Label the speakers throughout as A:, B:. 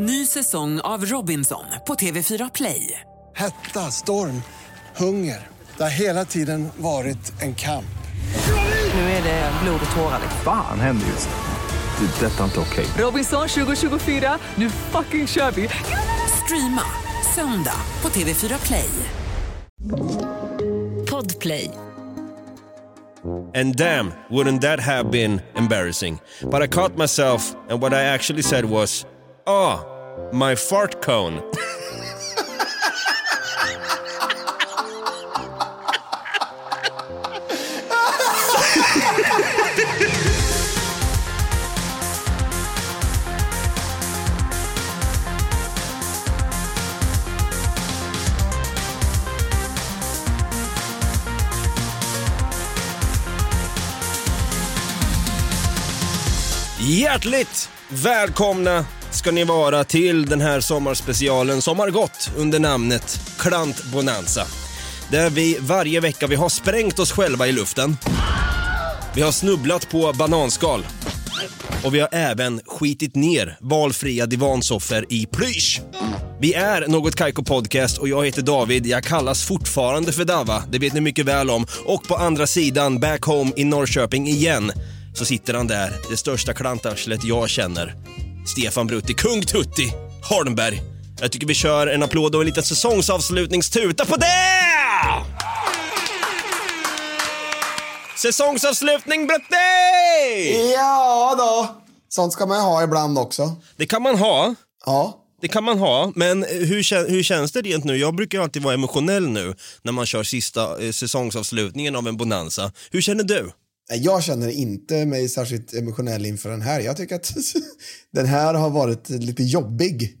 A: Ny säsong av Robinson på TV4 Play.
B: Hetta, storm, hunger. Det har hela tiden varit en kamp.
A: Nu är det blod och tårar.
C: Fan händer just nu. Det. är Detta är inte okej.
A: Robinson 2024, nu fucking kör vi! Streama söndag på TV4 Play. Podplay.
D: And damn, wouldn't that have been embarrassing? But I caught myself, and what I actually said was, Oh, my fart cone. Hjärtligt välkomna ska ni vara till den här sommarspecialen som har gått under namnet Klant Bonanza. Där vi varje vecka vi har sprängt oss själva i luften. Vi har snubblat på bananskal. Och vi har även skitit ner valfria divansoffer i plysch. Vi är Något Kaiko Podcast och jag heter David. Jag kallas fortfarande för Dava, det vet ni mycket väl om. Och på andra sidan, back home i Norrköping igen, så sitter han där, det största klantarslet jag känner. Stefan Brutti, Kung Tutti, Holmberg. Jag tycker vi kör en applåd och en liten säsongsavslutningstuta på det! Säsongsavslutning Brutti!
E: Ja då. Sånt ska man ju ha ibland också.
D: Det kan man ha.
E: Ja.
D: Det kan man ha, men hur, hur känns det rent nu? Jag brukar alltid vara emotionell nu när man kör sista eh, säsongsavslutningen av en bonanza. Hur känner du?
E: Jag känner inte mig särskilt emotionell inför den här. Jag tycker att den här har varit lite jobbig.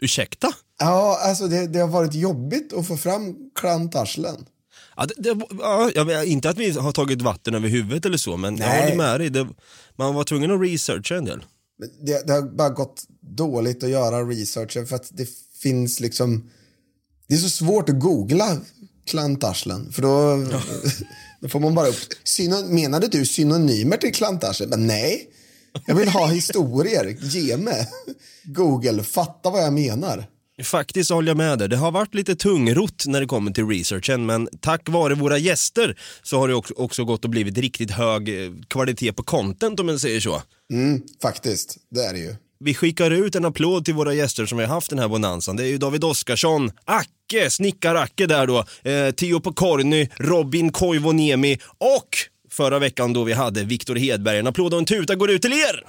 D: Ursäkta?
E: Ja, alltså det, det har varit jobbigt att få fram klantarslen.
D: Ja, det, det, ja, jag vet, inte att vi har tagit vatten över huvudet eller så, men jag
E: Nej.
D: håller med dig. Det, man var tvungen att researcha en del.
E: Det, det har bara gått dåligt att göra researchen för att det finns liksom... Det är så svårt att googla klantarslen för då, då får man bara upp... Syno, menade du synonymer till klantarslen? Men nej, jag vill ha historier. Ge mig. Google, fatta vad jag menar.
D: Faktiskt håller jag med dig. Det har varit lite tungrott när det kommer till researchen, men tack vare våra gäster så har det också, också gått och blivit riktigt hög eh, kvalitet på content om man säger så.
E: Mm, faktiskt, det är det ju.
D: Vi skickar ut en applåd till våra gäster som vi har haft den här bonanzan. Det är ju David Oskarsson, Acke, Snickar-Acke där då, eh, Tio Pokorny, Robin Koivuniemi och förra veckan då vi hade Viktor Hedberg. En applåd och en tuta går ut till er!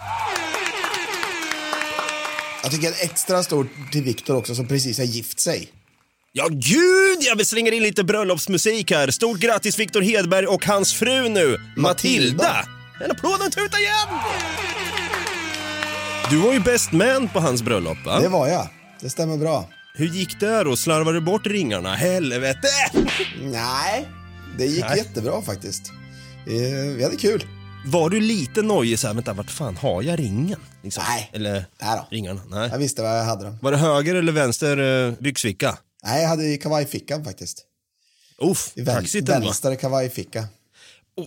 E: Jag tycker en extra stor till Viktor också som precis har gift sig.
D: Ja gud, jag slänga in lite bröllopsmusik här. Stort grattis Viktor Hedberg och hans fru nu, Matilda. En applåd och en tuta igen! Du var ju best man på hans bröllop va?
E: Det var jag. Det stämmer bra.
D: Hur gick det då? Slarvade du bort ringarna? Helvete!
E: Nej, det gick
D: Nej.
E: jättebra faktiskt. Eh, Vi hade kul.
D: Var du lite nojig såhär, vänta vart fan har jag ringen? Liksom.
E: Nej.
D: Eller
E: Nej då.
D: ringarna? Nej.
E: Jag visste vad jag hade dem.
D: Var det höger eller vänster eh, byxficka?
E: Nej, jag hade i kavajfickan faktiskt.
D: Uff,
E: I vän-
D: kaxigt ändå.
E: vänster kavajficka.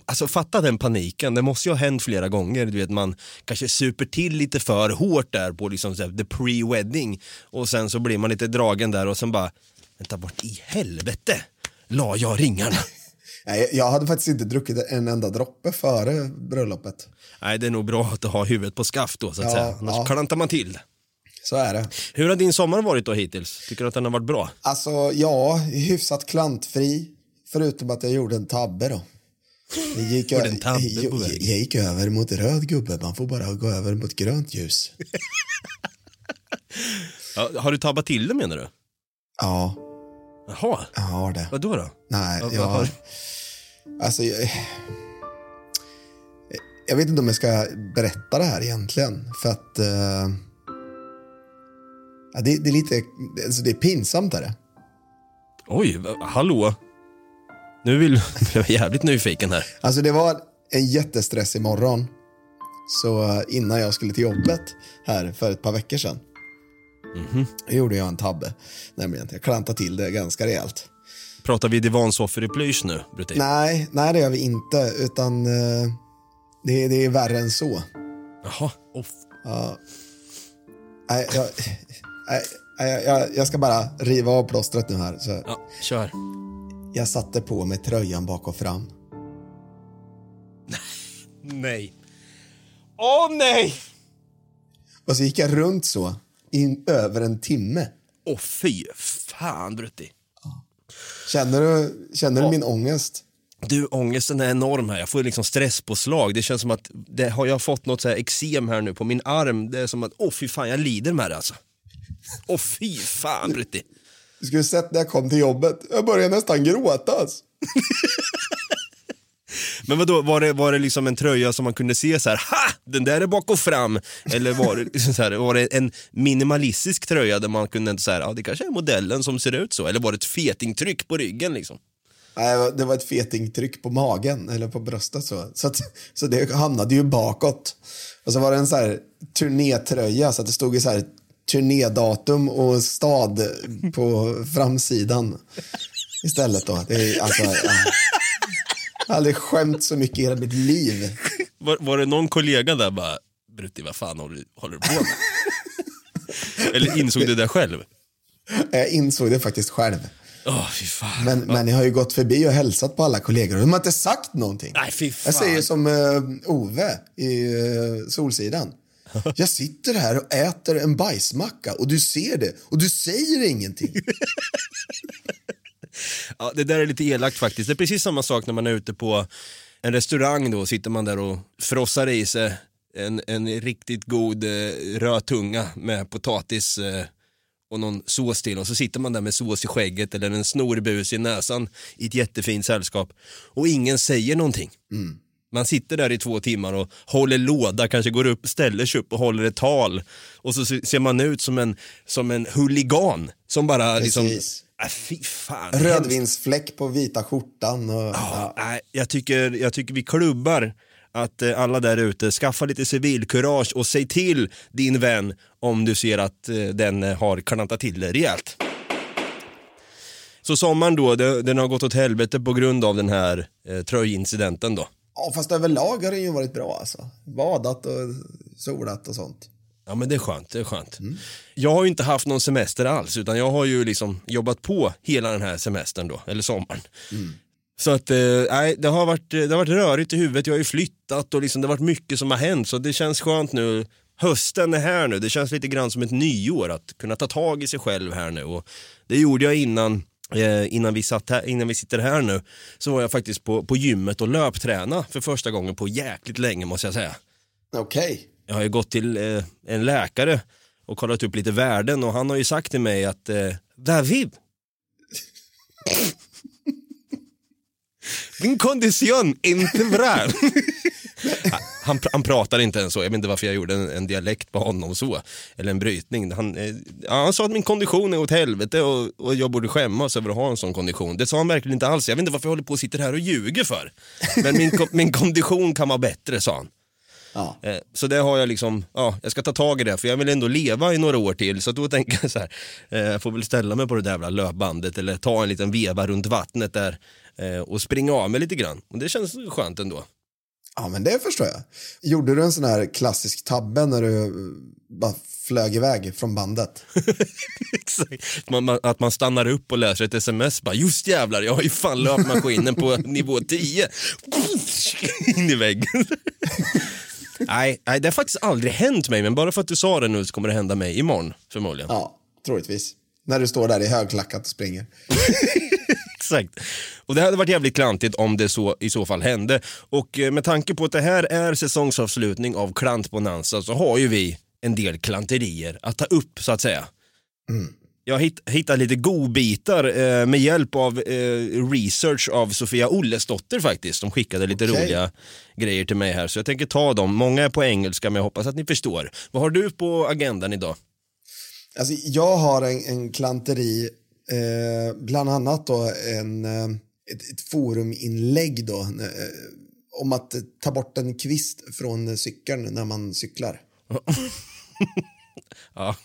D: Alltså fatta den paniken, det måste ju ha hänt flera gånger. Du vet man kanske super till lite för hårt där på liksom så här, the pre-wedding och sen så blir man lite dragen där och sen bara, vänta vart i helvete la jag ringarna?
E: Nej, jag hade faktiskt inte druckit en enda droppe före bröllopet.
D: Nej det är nog bra att ha huvudet på skaft då så att
E: Ja,
D: säga, annars
E: ja.
D: klantar man till.
E: Så är det.
D: Hur har din sommar varit då hittills? Tycker du att den har varit bra?
E: Alltså, ja, hyfsat klantfri. Förutom att jag gjorde en tabbe då. Jag gick, jag, jag, jag gick över mot röd gubbe. Man får bara gå över mot grönt ljus.
D: Ja, har du tabbat till det menar du?
E: Ja,
D: Jaha,
E: jag har det.
D: vadå då?
E: Nej, jag
D: vad har-.
E: Alltså, jag... Jag vet inte om jag ska berätta det här egentligen. För att... eh, ja, det, det är lite... Alltså, det är pinsamt. Är det.
D: Oj, hallå? Nu vill jag är jävligt nyfiken här.
E: Alltså, det var en jättestressig morgon. Så eh, innan jag skulle till jobbet här för ett par veckor sedan. Då gjorde jag en tabbe. Nämligen jag klantade till det ganska rejält.
D: Pratar vi divansoffor i plysch nu, Brutin?
E: Nej, nej det gör vi inte. Utan eh, det, det är värre än så.
D: Jaha, oh,
E: Ja. Nej, jag, nej, jag, jag ska bara riva av plåstret nu här. Så
D: Ja, kör.
E: Jag satte på mig tröjan bak och fram.
D: Nej. Åh nej!
E: Och så gick jag runt så i över en timme.
D: Åh fy fan Brutti.
E: Känner du, känner du min ångest?
D: Du, ångesten är enorm här. Jag får liksom stresspåslag. Det känns som att det, har jag fått något så här eksem här nu på min arm. Det är som att, åh fy fan, jag lider med det alltså. Åh fy fan Brutti.
E: Du skulle sett när jag kom till jobbet. Jag började nästan gråta.
D: Men vadå, var det, var det liksom en tröja som man kunde se så här, ha! Den där är bak och fram. Eller var det, liksom så här, var det en minimalistisk tröja där man kunde inte säga, ja det kanske är modellen som ser ut så. Eller var det ett fetingtryck på ryggen liksom?
E: Nej, det var ett fetingtryck på magen, eller på bröstet. Så, så, att, så det hamnade ju bakåt. Och så var det en så här turnétröja, så att det stod ju så här turnédatum och stad på framsidan istället. Då. Det är, alltså, ja. Jag har aldrig skämt så mycket i hela mitt liv.
D: Var, var det någon kollega där bara, Brutti vad fan håller, håller du på med? Eller insåg du det själv?
E: Jag insåg det faktiskt själv.
D: Fan.
E: Men, men jag har ju gått förbi och hälsat på alla kollegor. De har inte sagt någonting.
D: Nej.
E: Jag säger som eh, Ove i eh, Solsidan. Jag sitter här och äter en bajsmacka och du ser det och du säger ingenting.
D: Ja, det där är lite elakt faktiskt. Det är precis samma sak när man är ute på en restaurang då, sitter man där och frossar i sig en, en riktigt god eh, röd tunga med potatis eh, och någon sås till och så sitter man där med sås i skägget eller en snorbus i näsan i ett jättefint sällskap och ingen säger någonting. Man sitter där i två timmar och håller låda, kanske går upp, ställer sig upp och håller ett tal och så se- ser man ut som en, som en huligan som bara liksom...
E: Precis.
D: Äh, fy fan.
E: Rödvinsfläck på vita skjortan. Och,
D: Ja, nej, jag, tycker, jag tycker vi klubbar att eh, alla där ute, skaffa lite civilkurage och säg till din vän om du ser att eh, den eh, har klantat till det rejält. Så sommaren då, det, den har gått åt helvete på grund av den här eh, tröjincidenten då.
E: Ja, fast överlag har det ju varit bra alltså. Badat och solat och sånt.
D: Ja men det är skönt, det är skönt. Jag har ju inte haft någon semester alls utan jag har ju liksom jobbat på hela den här semestern då, eller sommaren. Så att, eh, det har, varit, eh, det har varit rörigt i huvudet, jag har ju flyttat och liksom, det har varit mycket som har hänt så det känns skönt nu. Hösten är här nu, det känns lite grann som ett nyår att kunna ta tag i sig själv här nu och det gjorde jag innan Eh, innan, vi satt här, innan vi sitter här nu så var jag faktiskt på, på gymmet och löpträna för första gången på jäkligt länge måste jag säga.
E: Okej.
D: Jag har ju gått till eh, en läkare och kollat upp lite värden och han har ju sagt till mig att eh, David, din kondition är inte bra. han, han pratar inte ens så, jag vet inte varför jag gjorde en, en dialekt på honom så, eller en brytning. Han, eh, han sa att min kondition är åt helvete och, och jag borde skämmas över att ha en sån kondition. Det sa han verkligen inte alls, jag vet inte varför jag håller på och sitter här och ljuger för. Men min, min kondition kan vara bättre, sa han.
E: Ja.
D: Eh, Så det har jag liksom, ja, jag ska ta tag i det för jag vill ändå leva i några år till så då tänker jag så här, eh, jag får väl ställa mig på det där jävla löpbandet eller ta en liten veva runt vattnet där och springa av mig lite grann. Och det känns skönt ändå.
E: Ja, men det förstår jag. Gjorde du en sån här klassisk tabbe när du eh, bara flög iväg från bandet?
D: Exakt. Man, man, att man stannar upp och läser ett sms bara, just jävlar, jag har ju fan löpmaskinen på nivå 10. In i väggen. nej, nej, det har faktiskt aldrig hänt mig, men bara för att du sa det nu så kommer det hända mig imorgon förmodligen.
E: Ja, troligtvis. När du står där i högklackat och springer.
D: Exakt. Och det hade varit jävligt klantigt om det så, i så fall hände. Och eh, med tanke på att det här är säsongsavslutning av Klantbonanza så har ju vi en del klanterier att ta upp så att säga. Jag hitt, hittade lite godbitar eh, med hjälp av eh, research av Sofia Ollesdotter faktiskt. De skickade lite
E: Okej.
D: roliga grejer till mig här så jag tänker ta dem. Många är på engelska men jag hoppas att ni förstår. Vad har du på agendan idag?
E: Alltså, jag har en, en klanteri, eh, bland annat då en, eh, ett, ett foruminlägg då, eh, om att ta bort en kvist från cykeln när man cyklar.
D: Ja.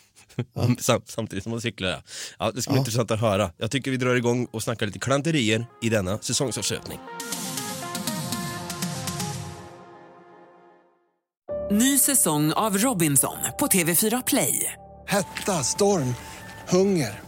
D: Sam, samtidigt som man cyklar. Ja. Ja, det ska bli intressant att höra. Jag tycker vi drar igång och snackar lite klanterier i denna säsongsavslutning.
A: Ny säsong av Robinson på TV4 Play.
B: Hetta, storm, hunger.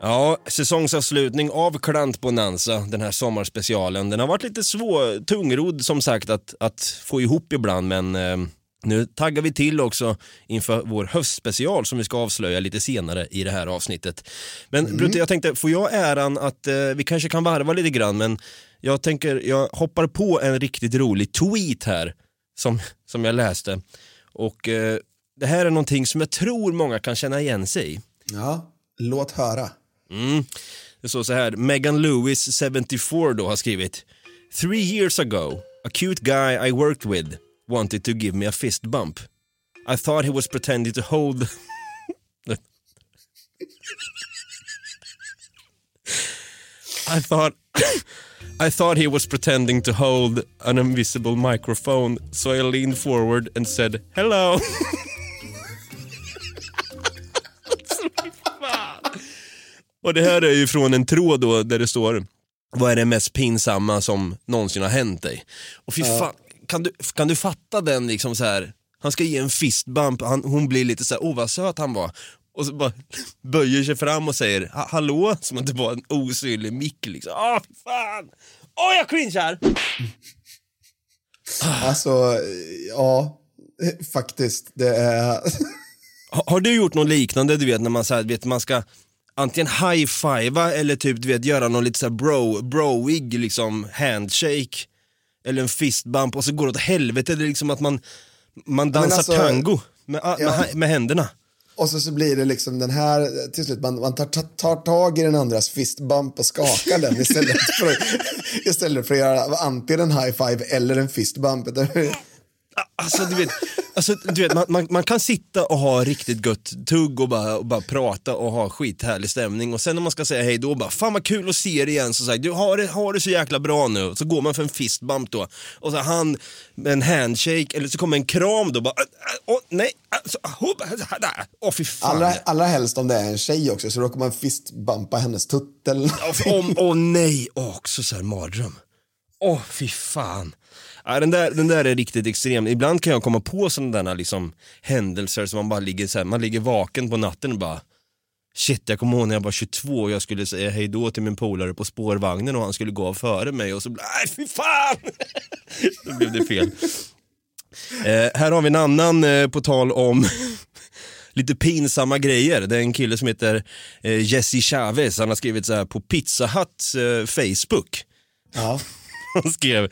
D: Ja, säsongsavslutning av Klant Bonanza, den här sommarspecialen. Den har varit lite svår, tungrodd som sagt att, att få ihop ibland men eh, nu taggar vi till också inför vår höstspecial som vi ska avslöja lite senare i det här avsnittet. Men Brutte, jag tänkte, får jag äran att eh, vi kanske kan varva lite grann men jag tänker, jag hoppar på en riktigt rolig tweet här som, som jag läste och eh, det här är någonting som jag tror många kan känna igen sig i.
E: Ja, låt höra.
D: Mm. Det står så här, Megan Lewis, 74 då, har skrivit Three years ago, a cute guy I worked with wanted to give me a fist bump. I thought he was pretending to hold... I thought... I thought he was pretending to hold an invisible microphone, so I leaned forward and said hello. Och det här är ju från en tråd då där det står vad är det mest pinsamma som någonsin har hänt dig? Och fy fan, kan du, kan du fatta den liksom så här? han ska ge en fistbump, han, hon blir lite så här, åh vad söt han var. Och så bara böjer sig fram och säger "Ha- hallå, som att det var en osynlig mick liksom. Åh fy fan! Åh jag cringear!
E: Alltså, ja, faktiskt. Det är...
D: Har, har du gjort något liknande, du vet när man, så här, vet, man ska antingen high-fivea eller typ du vet göra någon lite så här bro, broig liksom handshake eller en fistbump och så går det åt helvete, det är liksom att man, man dansar
E: alltså,
D: tango med,
E: ja.
D: med, med händerna.
E: Och så, så blir det liksom den här, till slut, man, man tar, tar, tar tag i den andras fistbump och skakar den istället för, istället för att göra antingen en high five eller en fistbump.
D: Alltså du vet, alltså, du vet man, man, man kan sitta och ha riktigt gött tugg och bara, och bara prata och ha skithärlig stämning och sen när man ska säga hej då bara fan vad kul att se dig igen så säger du har det, har det så jäkla bra nu så går man för en fistbump då och så han med en handshake eller så kommer en kram då bara åh oh, nej, alltså, åh fy fan.
E: Allra, allra helst om det är en tjej också så råkar man fistbumpa hennes tutt eller
D: Åh oh, nej, oh, också så här mardröm. Åh fy fan. Ja, den, där, den där är riktigt extrem. Ibland kan jag komma på sådana liksom, händelser som man bara ligger, så här, man ligger vaken på natten och bara Shit, jag kommer ihåg när jag var 22 och jag skulle säga hej då till min polare på spårvagnen och han skulle gå av före mig och så nej fy fan! då blev det fel. Eh, här har vi en annan, eh, på tal om lite pinsamma grejer. Det är en kille som heter eh, Jesse Chavez, han har skrivit så här på Pizza Hut eh, Facebook.
E: Ja.
D: Han skrev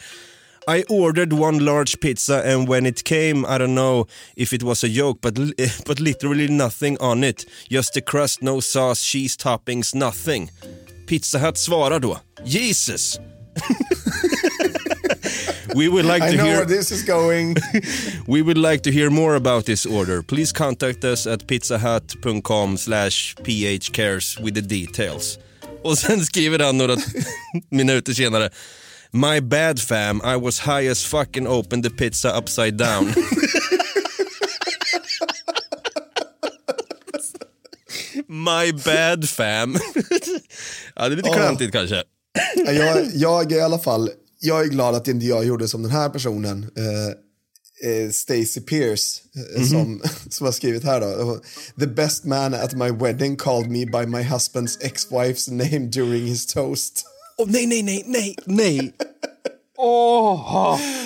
D: I ordered one large pizza and when it came I don't know if it was a joke but, but literally nothing on it. Just the crust, no sauce, cheese toppings, nothing. Pizza Hut svarar då Jesus! We would like
E: I
D: to
E: know
D: hear
E: where this is going.
D: We would like to hear more about this order. Please contact us at pizzahut.com slash phcares with the details. Och sen skriver han några minuter senare. My bad fam, I was high as fuck and opened the pizza upside down. My bad fam. ja, det är lite klantigt kanske.
E: Ja, jag, jag är i alla fall, jag är glad att inte jag gjorde som den här personen. Eh, eh, Stacey Pierce eh, som, som har skrivit här då. The best man at my wedding called me by my husband's ex-wife's name during his toast.
D: Åh nej, nej, nej, nej, nej.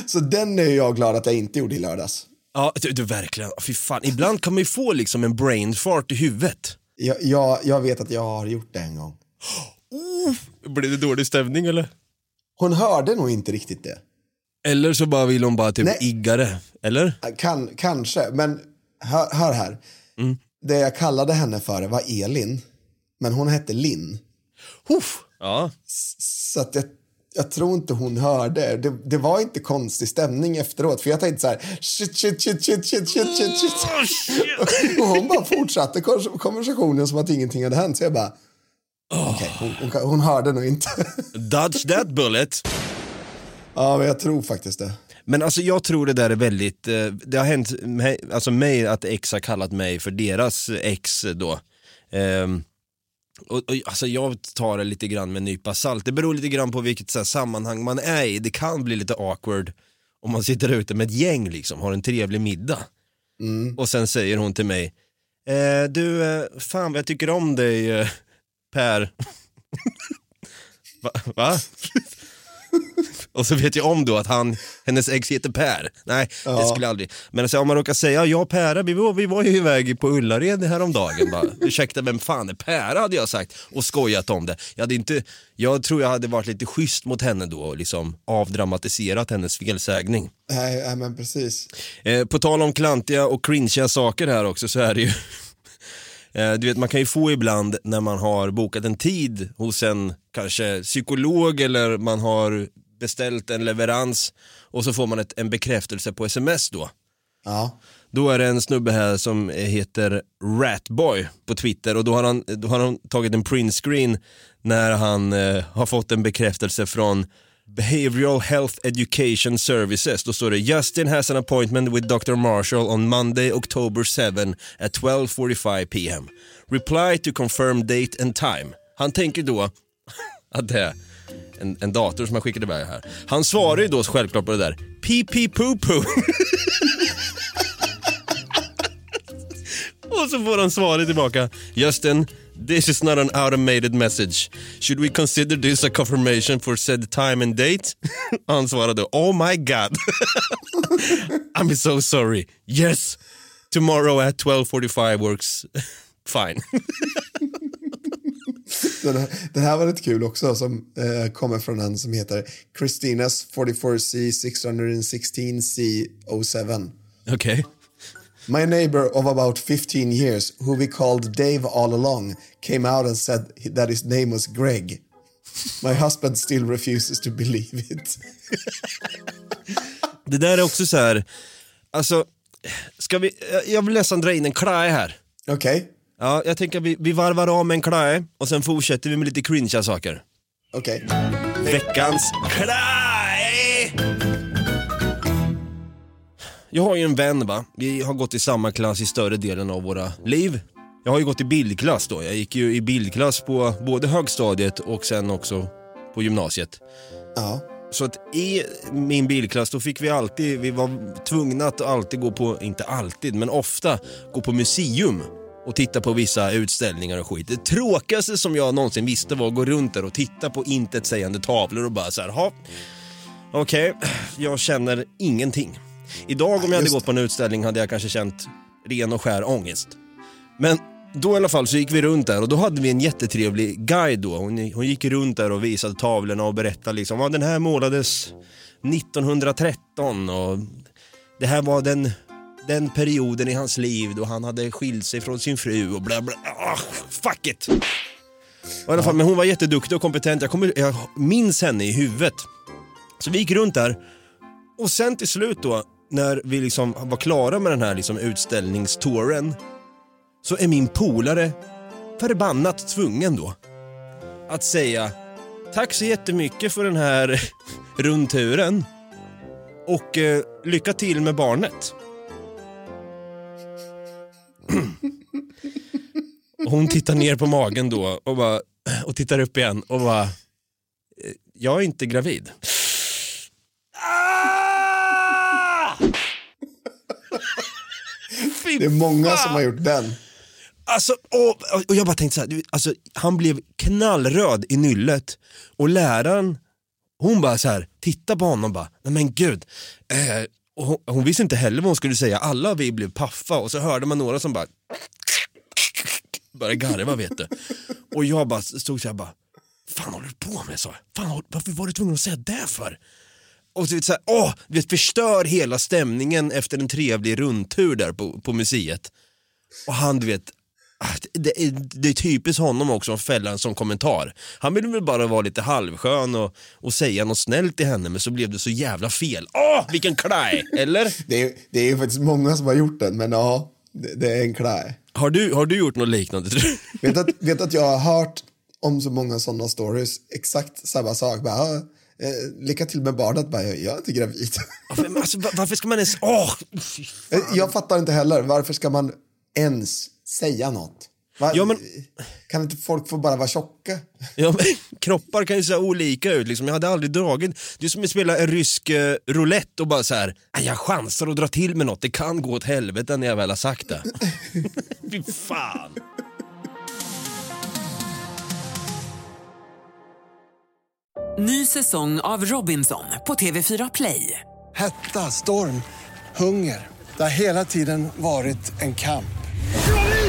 E: Så den är jag glad att jag inte gjorde i lördags.
D: Ja, du, du verkligen. Fy fan, ibland kan man ju få liksom en brain fart i huvudet.
E: Jag, jag, jag vet att jag har gjort det en gång.
D: Blir det dålig stämning eller?
E: Hon hörde nog inte riktigt det.
D: Eller så bara vill hon bara typ
E: Nej.
D: igga det. Eller?
E: Kan, kanske, men hör, hör här.
D: Mm.
E: Det jag kallade henne för var Elin, men hon hette Linn.
D: Huff. Ja.
E: Så att jag, jag tror inte hon hörde. Det, det var inte konstig stämning efteråt. För jag tänkte så här, shit, shit, shit, shit, shit, shit, shit, shit. Och hon bara fortsatte konversationen som att ingenting hade hänt. Så jag bara, okej, hon, hon, kan- hon hörde nog inte.
D: Dodge that bullet.
E: ja, men jag tror faktiskt det.
D: Men alltså jag tror det där är väldigt, eh, det har hänt alltså mig att ex har kallat mig för deras ex då. Ehm, och, och, alltså jag tar det lite grann med en nypa salt. Det beror lite grann på vilket så här, sammanhang man är i. Det kan bli lite awkward om man sitter ute med ett gäng liksom, har en trevlig middag. Och sen säger hon till mig, eh, du, eh, fan vad jag tycker om dig eh, Per. Va? Va? Och så vet jag om då att han, hennes ex heter Per. Nej, det skulle jag aldrig. Men alltså, om man råkar säga, ja Pära, vi var, vi var ju iväg på Ullared häromdagen. Bara, Ursäkta, vem fan är Pära? hade jag sagt och skojat om det. Jag, hade inte, jag tror jag hade varit lite schysst mot henne då och liksom avdramatiserat hennes felsägning.
E: Nej, nej men precis.
D: Eh, på tal om klantiga och cringeiga saker här också så är det ju Eh, Du vet man kan ju få ibland när man har bokat en tid hos en kanske psykolog eller man har beställt en leverans och så får man ett, en bekräftelse på sms då.
E: Ja.
D: Då är det en snubbe här som heter Ratboy på Twitter och då har han, då har han tagit en printscreen när han eh, har fått en bekräftelse från Behavioral Health Education Services. Då står det Justin has an appointment with Dr. Marshall on Monday, October 7 at 12.45 pm. Reply to confirm date and time. Han tänker då att det är en, en dator som han skickade iväg här. Han svarar ju då självklart på det där. Pee poo poo. Och så får han svaret tillbaka. Justin, this is not an automated message. Should we consider this a confirmation for said time and date? Han svarade, oh my god. I'm so sorry. Yes, tomorrow at 12.45 works fine.
E: Den här, den här var lite kul också som eh, kommer från en som heter Christinas 44C 616C07.
D: Okej.
E: My neighbor of about 15 years, who we called Dave all along, came out and said that his name was Greg. My husband still refuses to believe it.
D: Det där är också så här, alltså, ska vi, jag vill nästan dra in en klae här.
E: Okej,
D: Ja, jag tänker att vi, vi varvar av med en klae och sen fortsätter vi med lite cringea saker.
E: okej.
D: Veckans klae! Jag har ju en vän va, vi har gått i samma klass i större delen av våra liv. Jag har ju gått i bildklass då, jag gick ju i bildklass på både högstadiet och sen också på gymnasiet.
E: Ja.
D: Så att i min bildklass då fick vi alltid, vi var tvungna att alltid gå på, inte alltid, men ofta gå på museum och titta på vissa utställningar och skit. Det tråkigaste som jag någonsin visste var att gå runt där och titta på intetsägande tavlor och bara så här, okej, jag känner ingenting. Idag om jag hade
E: Just
D: gått på en utställning hade jag kanske känt ren och skär ångest. Men då i alla fall så gick vi runt där och då hade vi en jättetrevlig guide då. Hon, hon gick runt där och visade tavlorna och berättade liksom, ja den här målades 1913 och det här var den, den perioden i hans liv då han hade skilt sig från sin fru och bla bla. Ah, fuck it! Och I alla fall, men hon var jätteduktig och kompetent. Jag, kommer, jag minns henne i huvudet. Så vi gick runt där och sen till slut då när vi liksom var klara med den här liksom utställningstouren så är min polare förbannat tvungen då att säga tack så jättemycket för den här rundturen och eh, lycka till med barnet. Och hon tittar ner på magen då och, bara, och tittar upp igen och bara, "Eh, jag är inte gravid. Ah!
E: Det är många som har gjort den.
D: Alltså, och, och jag bara tänkte så här, alltså, han blev knallröd i nyllet och läraren, hon bara så här, titta på honom bara, nej men gud. Eh, hon, hon visste inte heller vad hon skulle säga, alla vi blev paffa och så hörde man några som bara började garva vet du. Och jag bara stod så här bara, fan håller du på med? Så, fan, varför var du tvungen att säga det för? och så, så här, åh, du vet, förstör hela stämningen efter en trevlig rundtur där på, på museet. Och han du vet, det är, det är typiskt honom också att fälla en sån kommentar. Han ville väl bara vara lite halvskön och, och säga något snällt till henne men så blev det så jävla fel. Åh, vilken klaj! Eller?
E: Det är, det är ju faktiskt många som har gjort den, men ja, det, det är en klä.
D: Har du, har du gjort något liknande? tror du?
E: Vet att, vet att jag har hört om så många sådana stories, exakt samma sak. Bara, "Ja, eh, lycka till med barnet, bara, jag är inte gravid.
D: Alltså, va- varför ska man ens.
E: Eh, jag fattar inte heller, varför ska man ens säga något? Va?
D: Ja, men-
E: Kan inte folk få bara vara tjocka?
D: Ja, men, kroppar kan ju se olika ut liksom. Jag hade aldrig dragit, det är som att spela en rysk eh, roulette och bara så här, "Ah, jag chansar och drar till med något, det kan gå åt helvete när jag väl har sagt det. Fy fan.
A: Ny säsong av Robinson på TV4 Play.
B: Hetta, storm, hunger. Det har hela tiden varit en kamp.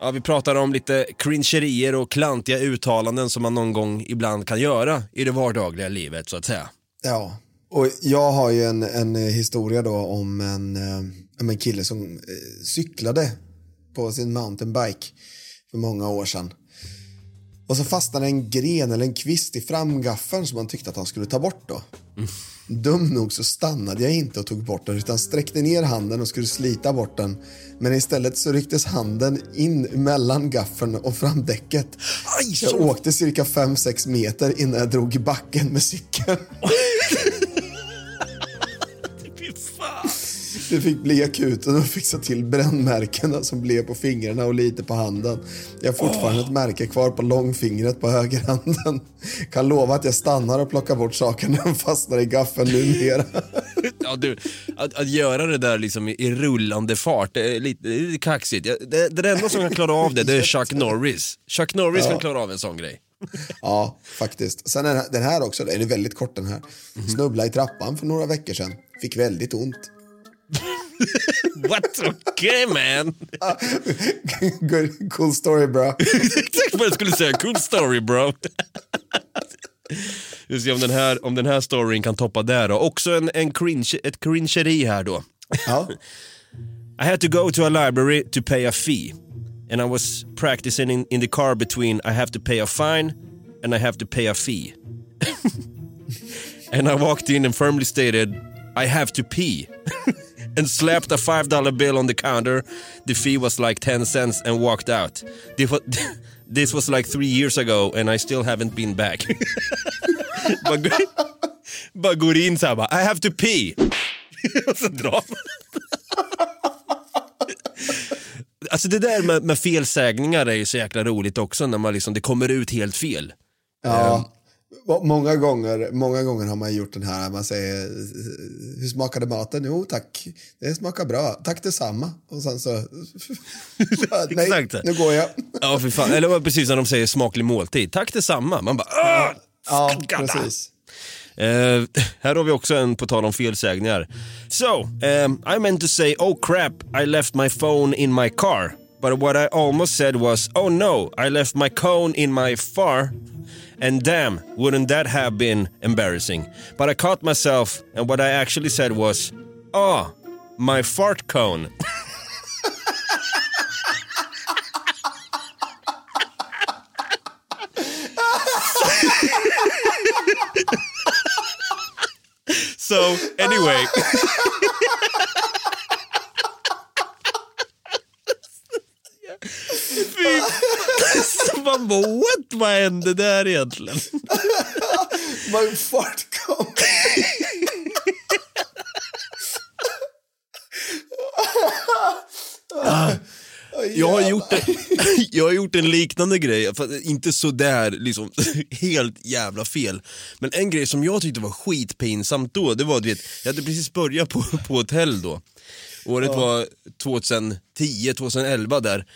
D: Ja, vi pratar om lite cringerier och klantiga uttalanden som man någon gång ibland kan göra i det vardagliga livet så att säga.
E: Ja, och jag har ju en, en eh, historia då om en, eh, en kille som eh, cyklade på sin mountainbike för många år sedan. Och så fastnade en gren eller en kvist i framgaffeln som han tyckte att han skulle ta bort då. Dum nog så stannade jag inte och tog bort den utan sträckte ner handen och skulle slita bort den. Men istället så rycktes handen in mellan gaffeln och framdäcket.
D: Aj,
E: jag åkte cirka 5-6 meter innan jag drog i backen med cykeln. Det fick bli akuten och fixa till brännmärkena som blev på fingrarna och lite på handen. Jag har fortfarande ett märke kvar på långfingret på högerhanden. Kan lova att jag stannar och plockar bort saker när de fastnar i gaffeln numera.
D: Ja, du, att, att göra det där liksom i, rullande fart, det är lite, det är lite kaxigt. Ja, Det, det enda som kan klara av det, det är Chuck Norris. Chuck Norris kan klara av en sån grej.
E: Ja, faktiskt. Sen är den här- den här också, den är väldigt kort den här. Snubblade i trappan för några veckor sedan. Fick väldigt ont.
D: What? Okay man.
E: Good, cool story bro.
D: Exakt vad jag skulle säga, cool story bro. Vi ser om den här, om den här storyn kan toppa där då. Också en, en cringe, ett cringeri här då.
E: Ja.
D: I had to go to a library to pay a fee. And I was practicing in, in the car between I have to pay a fine and I have to pay a fee. and I walked in and firmly stated, I have to pee. and slapped a five dollar bill on the counter. The fee was like 10 cents and walked out. This was, like three years ago and I still haven't been back. bara, går, bara går in så här bara, I have to pee. och så drar man. Alltså det där med, med felsägningar är ju så jäkla roligt också när man liksom, det kommer ut helt fel.
E: Ja. Många gånger, många gånger har man gjort den här, man säger hur smakade maten? Jo tack, det smakar bra, tack detsamma. Och sen så, nej, nu går jag.
D: Ja för fan, eller precis när de säger smaklig måltid, tack detsamma. Man bara Åh!
E: Ja, precis.
D: Eh, här har vi också en på tal om felsägningar. So, um, I meant to say oh crap, I left my phone in my car. But what I almost said was oh no, I left my cone in my far. And damn, wouldn't that have been embarrassing? But I caught myself and what I actually said was oh, my fart cone. So anyway. Fy Man bara what? Vad hände där egentligen?
E: Var fart kom.
D: Jag har, gjort en, jag har gjort en liknande grej, inte sådär liksom, helt jävla fel. Men en grej som jag tyckte var skitpinsamt då, det var du vet, jag hade precis börjat på, på hotell då. Året ja. var 2010, 2011 där.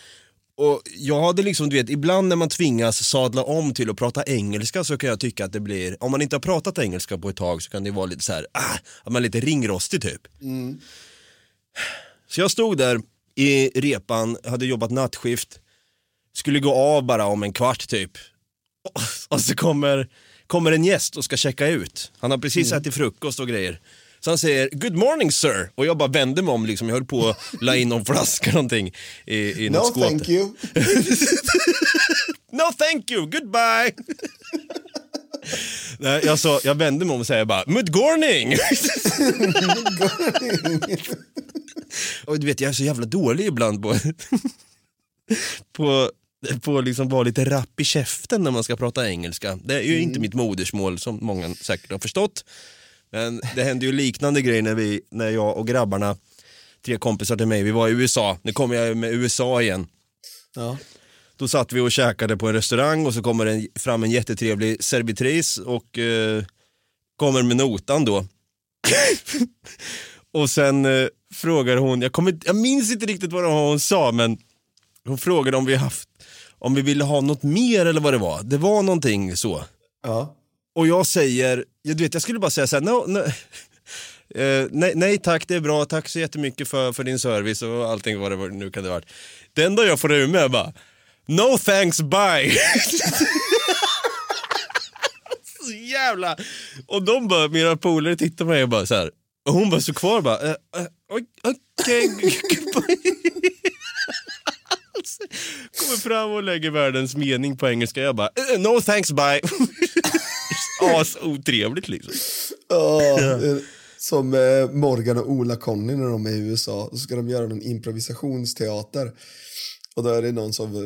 D: Och jag hade liksom, du vet, ibland när man tvingas sadla om till att prata engelska så kan jag tycka att det blir, om man inte har pratat engelska på ett tag så kan det vara lite så här, ah, att man är lite ringrostig typ. Så jag stod där i repan, hade jobbat nattskift, skulle gå av bara om en kvart typ. Och så kommer, kommer en gäst och ska checka ut. Han har precis ätit frukost och grejer. Så han säger “Good morning sir” och jag bara vände mig om, liksom. jag höll på att la in någon flaska någonting i, i något
E: No
D: skåp.
E: thank you.
D: No thank you, goodbye! Nej, jag, sa, jag vände mig om och säger bara “Mudgorning!” Och du vet, jag är så jävla dålig ibland på, på, på liksom vara lite rapp i käften när man ska prata engelska. Det är ju inte mitt modersmål som många säkert har förstått. Men det hände ju liknande grejer när, vi, när jag och grabbarna, tre kompisar till mig, vi var i USA. Nu kommer jag med USA igen.
E: Ja.
D: Då satt vi och käkade på en restaurang och så kommer en, fram en jättetrevlig servitris och eh, kommer med notan då. och sen eh, frågar hon, jag, kommer, jag minns inte riktigt vad hon sa men hon frågade om vi haft, om vi ville ha något mer eller vad det var. Det var någonting så.
E: Ja.
D: Och jag säger, jag, du vet, jag skulle bara säga så här, no, no, Uh, nej, nej tack det är bra, tack så jättemycket för, för din service och allting vad det var, nu kan det varit. Det enda jag får ur mig är bara, no thanks bye. så jävla... Och de bara, mina polare tittar på mig och bara så här. Och hon bara så kvar bara, uh, eh, eh oj. Kommer fram och lägger världens mening på engelska. Jag bara, eh, no thanks bye. As otrevligt liksom.
E: Ja, eh, Som eh, Morgan och Ola-Conny när de är i USA. Så ska de göra någon improvisationsteater. Och då är det någon som eh,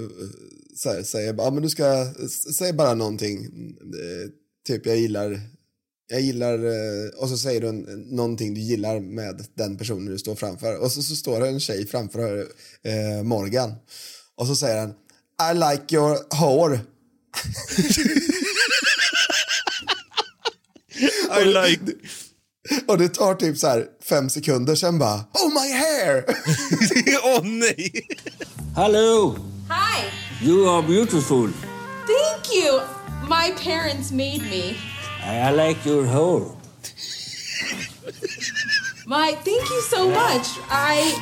E: här, säger ah, men du ska säga bara någonting. Eh, typ jag gillar jag gillar, eh, och så säger du en, någonting du gillar med den personen du står framför. Och så, så står det en tjej framför eh, Morgan. Och så säger han I like your hår.
D: I like...
E: Och det tar typ så här fem sekunder, sen bara Oh my hair!
D: Åh nej!
F: Hello,
G: Hi.
F: you are beautiful.
G: Thank you. My parents made me.
F: I like your hair.
G: My thank you so much. I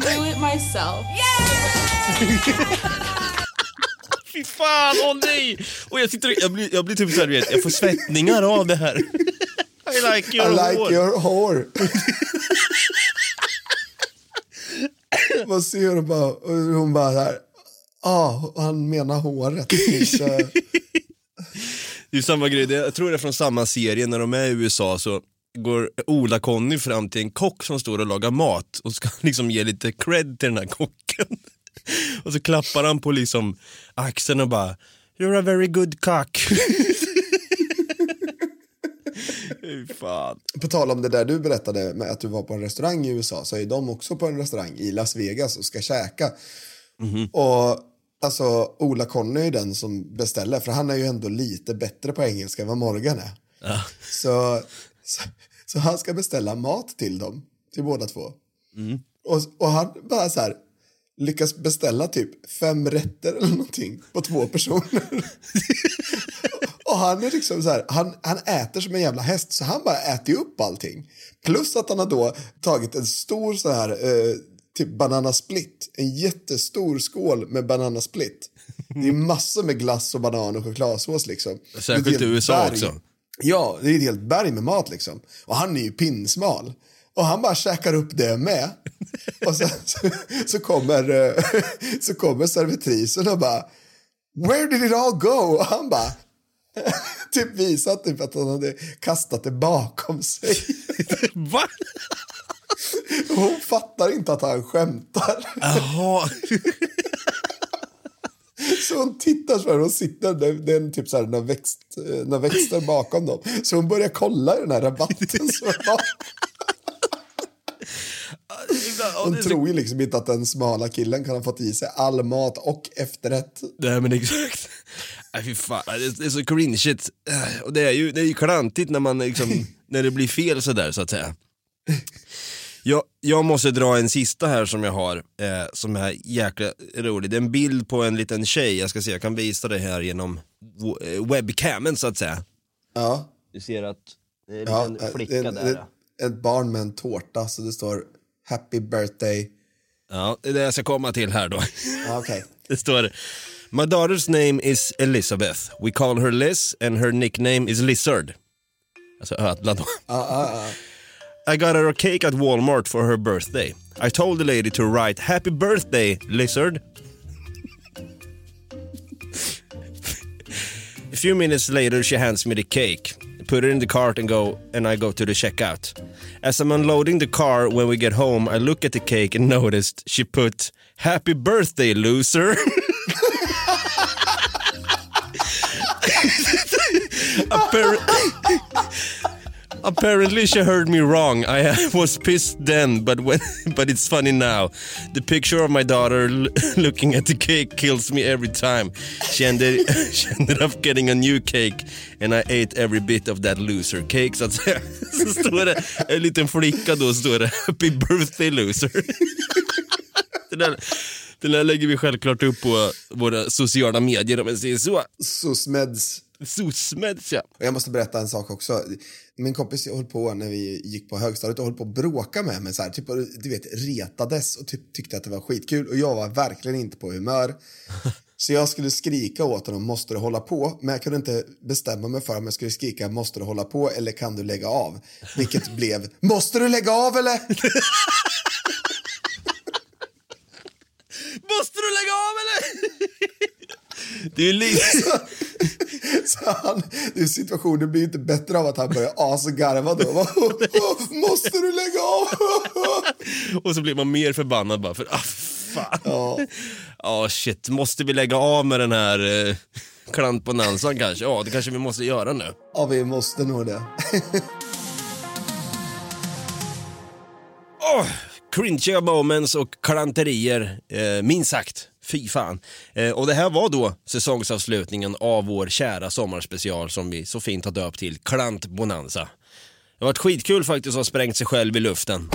G: grew it myself.
D: Fy fan, åh nej! Och jag, sitter, jag, blir, jag blir typ såhär, vet, jag får svettningar av det här. I like your
E: I like
D: hår.
E: your hår. Man ser och bara, och hon bara här, ja, ah, han menar håret.
D: Det är samma grej, jag tror det är från samma serie, när de är i USA så går Ola-Conny fram till en kock som står och lagar mat och ska liksom ge lite cred till den här kocken. Och så klappar han på liksom axeln och bara You're a very good cock. Fan.
E: på tal om det där du berättade med att du var på en restaurang i USA så är de också på en restaurang i Las Vegas och ska käka. Och alltså Ola Conny är den som beställer för han är ju ändå lite bättre på engelska än vad Morgan är. Så, så, så han ska beställa mat till dem, till båda två. Och, och han bara så här lyckas beställa typ fem rätter eller någonting på två personer. och han är liksom så här, han, han äter som en jävla häst så han bara äter upp allting. Plus att han har då tagit en stor så här eh, typ bananasplit, en jättestor skål med bananasplit. Det är massor med glass och banan och chokladsås liksom.
D: Särskilt i USA
E: berg.
D: också.
E: Ja, det är ett helt berg med mat liksom. Och han är ju pinsmal. Och han bara käkar upp det med. Och sen så, så, kommer, eh, så kommer servitrisen och bara Where did it all go? Och han bara typ visar typ att han hade kastat det bakom sig.
D: Va?
E: Hon fattar inte att han skämtar.
D: Jaha.
E: Så hon tittar så här och sitter, det, det är en typ så här, några, växt, eh, några växter bakom dem. Så hon börjar kolla i den här rabatten som är bakom.
D: Så-
E: tror ju liksom inte att den smala killen kan ha fått i sig all mat och efterrätt.
D: Nej men exakt. Nej fy fan, det är, så cringeigt. Och det är ju, det är ju klantigt när man liksom, när det blir fel sådär så att säga. Jag, jag måste dra en sista här som jag har, eh, som är jäkla rolig. Det är en bild på en liten tjej, jag ska se, jag kan visa det här genom eh, webcamen så att säga.
E: Ja.
D: Du ser att det är en
E: Ja, ett,
D: flicka
E: ett,
D: där.
E: ett barn med en tårta så det står Happy birthday.
D: Ja, det är det jag ska komma till här då.
E: Okej.
D: Det står My daughter's name is Elizabeth. We call her Liz and her nickname is Lizard. Alltså ödla då.
E: Ja, ja, ja.
D: I got her a cake at Walmart for her birthday. I told the lady to write happy birthday, Lizard. a few minutes later she hands me the cake. Put it in the cart and go and I go to the checkout. As I'm unloading the car when we get home, I look at the cake and noticed she put happy birthday loser. Appar- Apparently she heard me wrong. I was pissed then, but when, but it's funny now. The picture of my daughter looking at the cake kills me every time. She ended, she ended up getting a new cake and I ate every bit of that loser cake så att. Så står det en liten flicka då står det Happy birthday loser. Den där, den där lägger vi självklart upp på våra sociala medier om man säger så.
E: Susmeds.
D: Susmeds ja.
E: Och jag måste berätta en sak också. Min kompis höll på när vi gick på högstadiet och höll på att bråka med mig så här, typ, du vet, retades och typ, tyckte att det var skitkul och jag var verkligen inte på humör. Så jag skulle skrika åt honom, måste du hålla på? Men jag kunde inte bestämma mig för om jag skulle skrika, måste du hålla på eller kan du lägga av? Vilket blev, måste du lägga av eller?
D: Måste du lägga? Det är ju lite...
E: Så han, det situationen blir ju inte bättre av att han börjar asgarva då. Måste du lägga av?
D: Och så blir man mer förbannad bara för, ah fan. Ja. Ja shit, måste vi lägga av med den här eh, klantbonanzan kanske? Ja, det kanske vi måste göra nu.
E: Ja, vi måste nog det.
D: Åh, cringiga moments och klanterier, eh, minst sagt. Fy fan. Eh, och det här var då säsongsavslutningen av vår kära sommarspecial som vi så fint har döpt till Klantbonanza. Det har varit skitkul faktiskt att ha sprängt sig själv i luften.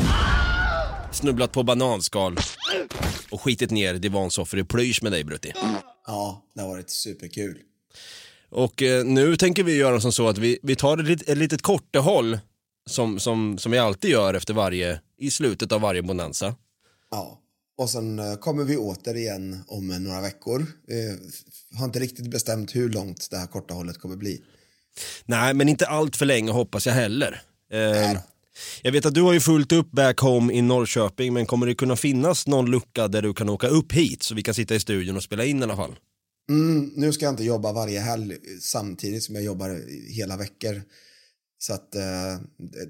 D: Snubblat på bananskal och skitit ner divansoffor i plysch med dig Brutti.
E: Ja, det har varit superkul.
D: Och eh, nu tänker vi göra som så att vi, vi tar ett, lit- ett litet kortehåll som, som, som vi alltid gör efter varje, i slutet av varje bonanza.
E: Ja, och sen eh, kommer vi återigen om eh, några veckor. Eh, har inte riktigt bestämt hur långt det här korta hållet kommer bli.
D: Nej, men inte allt för länge hoppas jag heller. Eh, jag vet att du har ju fullt upp back home i Norrköping, men kommer det kunna finnas någon lucka där du kan åka upp hit så vi kan sitta i studion och spela in i alla fall?
E: Mm, nu ska jag inte jobba varje helg samtidigt som jag jobbar hela veckor. Så att eh,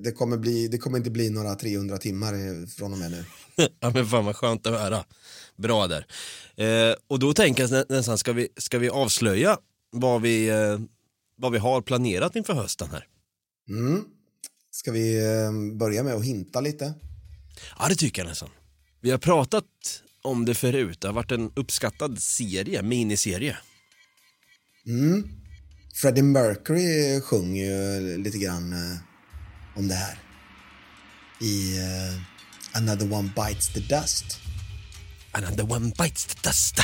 E: det- kommer bli, det kommer inte bli några 300 timmar från och med nu.
D: ja men fan vad skönt att höra. Bra där. Eh, och då tänker jag nä- nästan, ska vi, ska vi avslöja vad vi, eh, vad vi har planerat inför hösten här?
E: Mm. Ska vi eh, börja med att hinta lite?
D: Ja det tycker jag nästan. Vi har pratat om det förut, det har varit en uppskattad serie, miniserie.
E: Mm. Freddie Mercury sjöng ju lite grann eh, om det här. I eh, Another One Bites the Dust.
D: Another one bites the dust.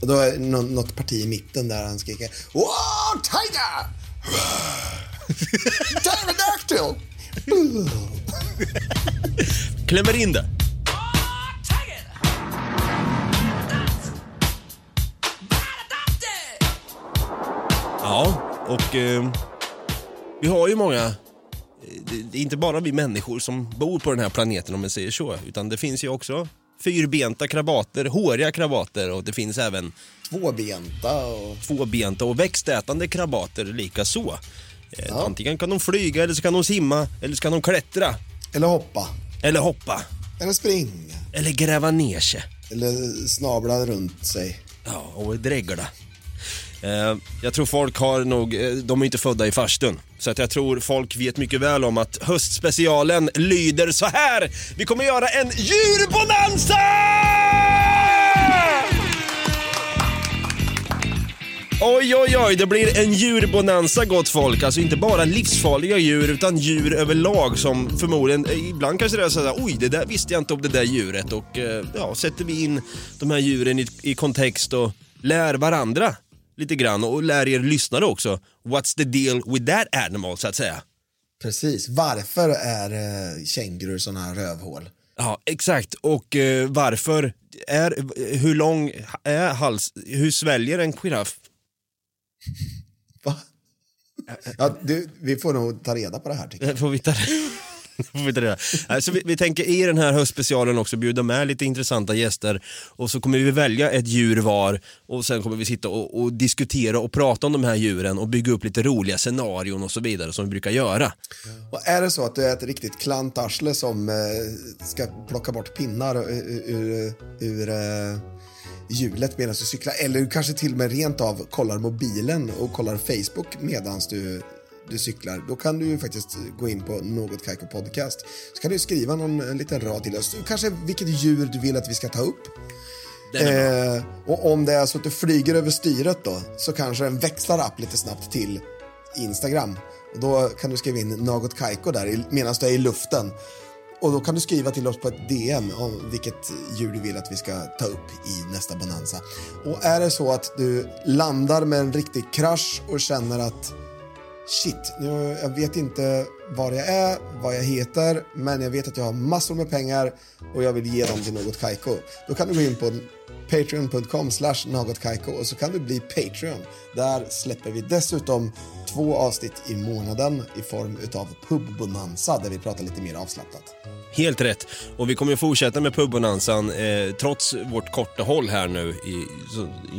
E: Och då är det nå- något parti i mitten där han skriker Wow, Tiger! Pterodactyl!
D: Klämmer in det. Ja, och eh, vi har ju många, eh, det, är inte bara vi människor som bor på den här planeten om man säger så, utan det finns ju också fyrbenta krabater, håriga krabater och det finns även
E: Tvåbenta och...
D: tvåbenta och växtätande krabater lika så. Eh,
E: Ja.
D: Antingen kan de flyga eller så kan de simma eller så kan de klättra.
E: Eller hoppa.
D: Eller hoppa.
E: Eller springa.
D: Eller gräva ner sig.
E: Eller snabla runt sig.
D: Ja, och dregla. Eh, jag tror folk har nog, eh, de är inte födda i farstun. Så att jag tror folk vet mycket väl om att höstspecialen lyder så här. Vi kommer göra en djurbonanza! Oj, oj, oj, det blir en djurbonanza gott folk. Alltså inte bara livsfarliga djur utan djur överlag som förmodligen, eh, ibland kanske det är sådär, oj det där visste jag inte om det där djuret och ja, sätter vi in de här djuren i, i kontext och lär varandra lite grann och lär er lyssnare också. What's the deal with that animal så att säga.
E: Precis. Varför är eh, kängurur sådana här rövhål?
D: Ja, exakt. Och eh, varför är, hur lång är hals, hur sväljer en giraff?
E: Va? Ja, du, vi får nog ta reda på det här tycker jag.
D: Får vi ta vi. Alltså, vi, vi tänker i den här höstspecialen också bjuda med lite intressanta gäster och så kommer vi välja ett djur var och sen kommer vi sitta och, och diskutera och prata om de här djuren och bygga upp lite roliga scenarion och så vidare som vi brukar göra.
E: Och är det så att du är ett riktigt klantarsle som eh, ska plocka bort pinnar ur, ur, ur eh, hjulet medan du cyklar eller du kanske till och med rent av kollar mobilen och kollar Facebook medan du du cyklar, då kan du ju faktiskt gå in på Något Kaiko Podcast. Så kan du skriva någon en liten rad till oss. Kanske vilket djur du vill att vi ska ta upp. Eh, och om det är så att du flyger över styret då, så kanske den växlar upp lite snabbt till Instagram. Och då kan du skriva in Något Kaiko där medan du är i luften. Och då kan du skriva till oss på ett DM om vilket djur du vill att vi ska ta upp i nästa Bonanza. Och är det så att du landar med en riktig krasch och känner att shit, nu, jag vet inte var jag är, vad jag heter, men jag vet att jag har massor med pengar och jag vill ge dem till något Kaiko. Då kan du gå in på patreon.com slash något och så kan du bli Patreon. Där släpper vi dessutom två avsnitt i månaden i form utav pubbonanza där vi pratar lite mer avslappnat.
D: Helt rätt. Och vi kommer att fortsätta med pubbonanzan eh, trots vårt korta håll här nu i,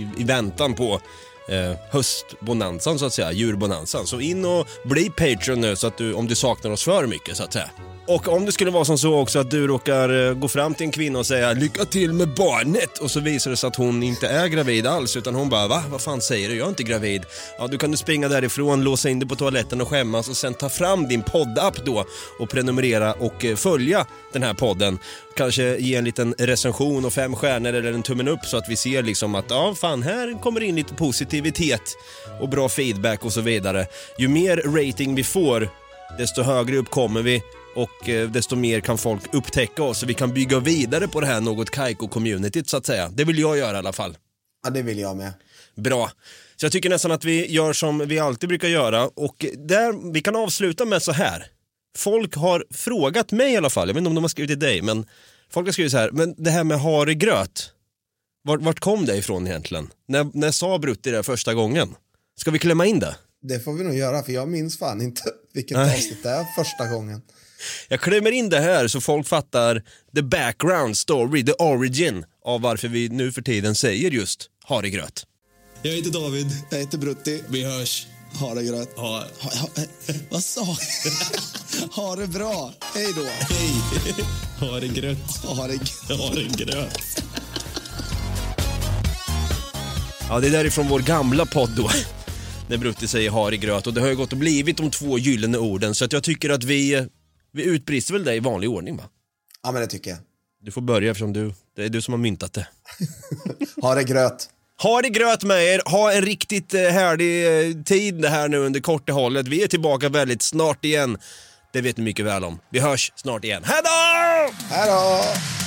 D: i, i väntan på eh, höstbonanzan så att säga, djurbonanzan. Så in och bli Patreon nu så att du, om du saknar oss för mycket så att säga. Och om det skulle vara som så också att du råkar eh, gå fram till en kvinna och säga lycka till med barnet och så visar det sig att hon inte är gravid alls utan hon bara va, vad fan säger du, jag är inte gravid. Ja, då kan du springa därifrån, låsa in dig på toaletten och skämmas och sen ta fram din poddapp då och prenumerera och eh, följa den här podden. Kanske ge en liten recension och fem stjärnor eller en tummen upp så att vi ser liksom att ja, fan här kommer in lite positivitet och bra feedback och så vidare. Ju mer rating vi får desto högre upp kommer vi och eh, desto mer kan folk upptäcka oss så vi kan bygga vidare på det här något Kaiko-communityt så att säga. Det vill jag göra i alla fall.
E: Ja, det vill jag med.
D: Bra. Så jag tycker nästan att vi gör som vi alltid brukar göra och där, vi kan avsluta med så här. Folk har frågat mig i alla fall, jag vet inte om de har skrivit till dig, men folk har skrivit så här, men det här med havregröt, vart, vart kom det ifrån egentligen? När, när sa Brutti det första gången? Ska vi klämma in det?
E: Det får vi nog göra, för jag minns fan inte vilket
D: Nej.
E: avsnitt det är första gången.
D: Jag klämmer in det här så folk fattar the background story, the origin av varför vi nu för tiden säger just havregröt.
H: Jag heter David.
E: Jag heter Brutti.
H: Vi hörs.
E: Ha det gröt.
H: Ha,
E: Ha, ha, eh, vad sa jag? ha det bra. Hej då.
H: hej. Ha det grött.
E: Ha det
H: Ha det gröt.
D: Ja, det är därifrån vår gamla podd då. När Brutti säger har i gröt och det har ju gått och blivit de två gyllene orden så att jag tycker att vi, vi utbrister väl det i vanlig ordning va?
E: Ja, men det tycker jag.
D: Du får börja eftersom du, det är du som har myntat det.
E: Ha det gröt.
D: Ha det gröt med er, ha en riktigt eh, härlig eh, tid det här nu under korta hållet. Vi är tillbaka väldigt snart igen. Det vet ni mycket väl om. Vi hörs snart igen. Hej då!
E: Hej då!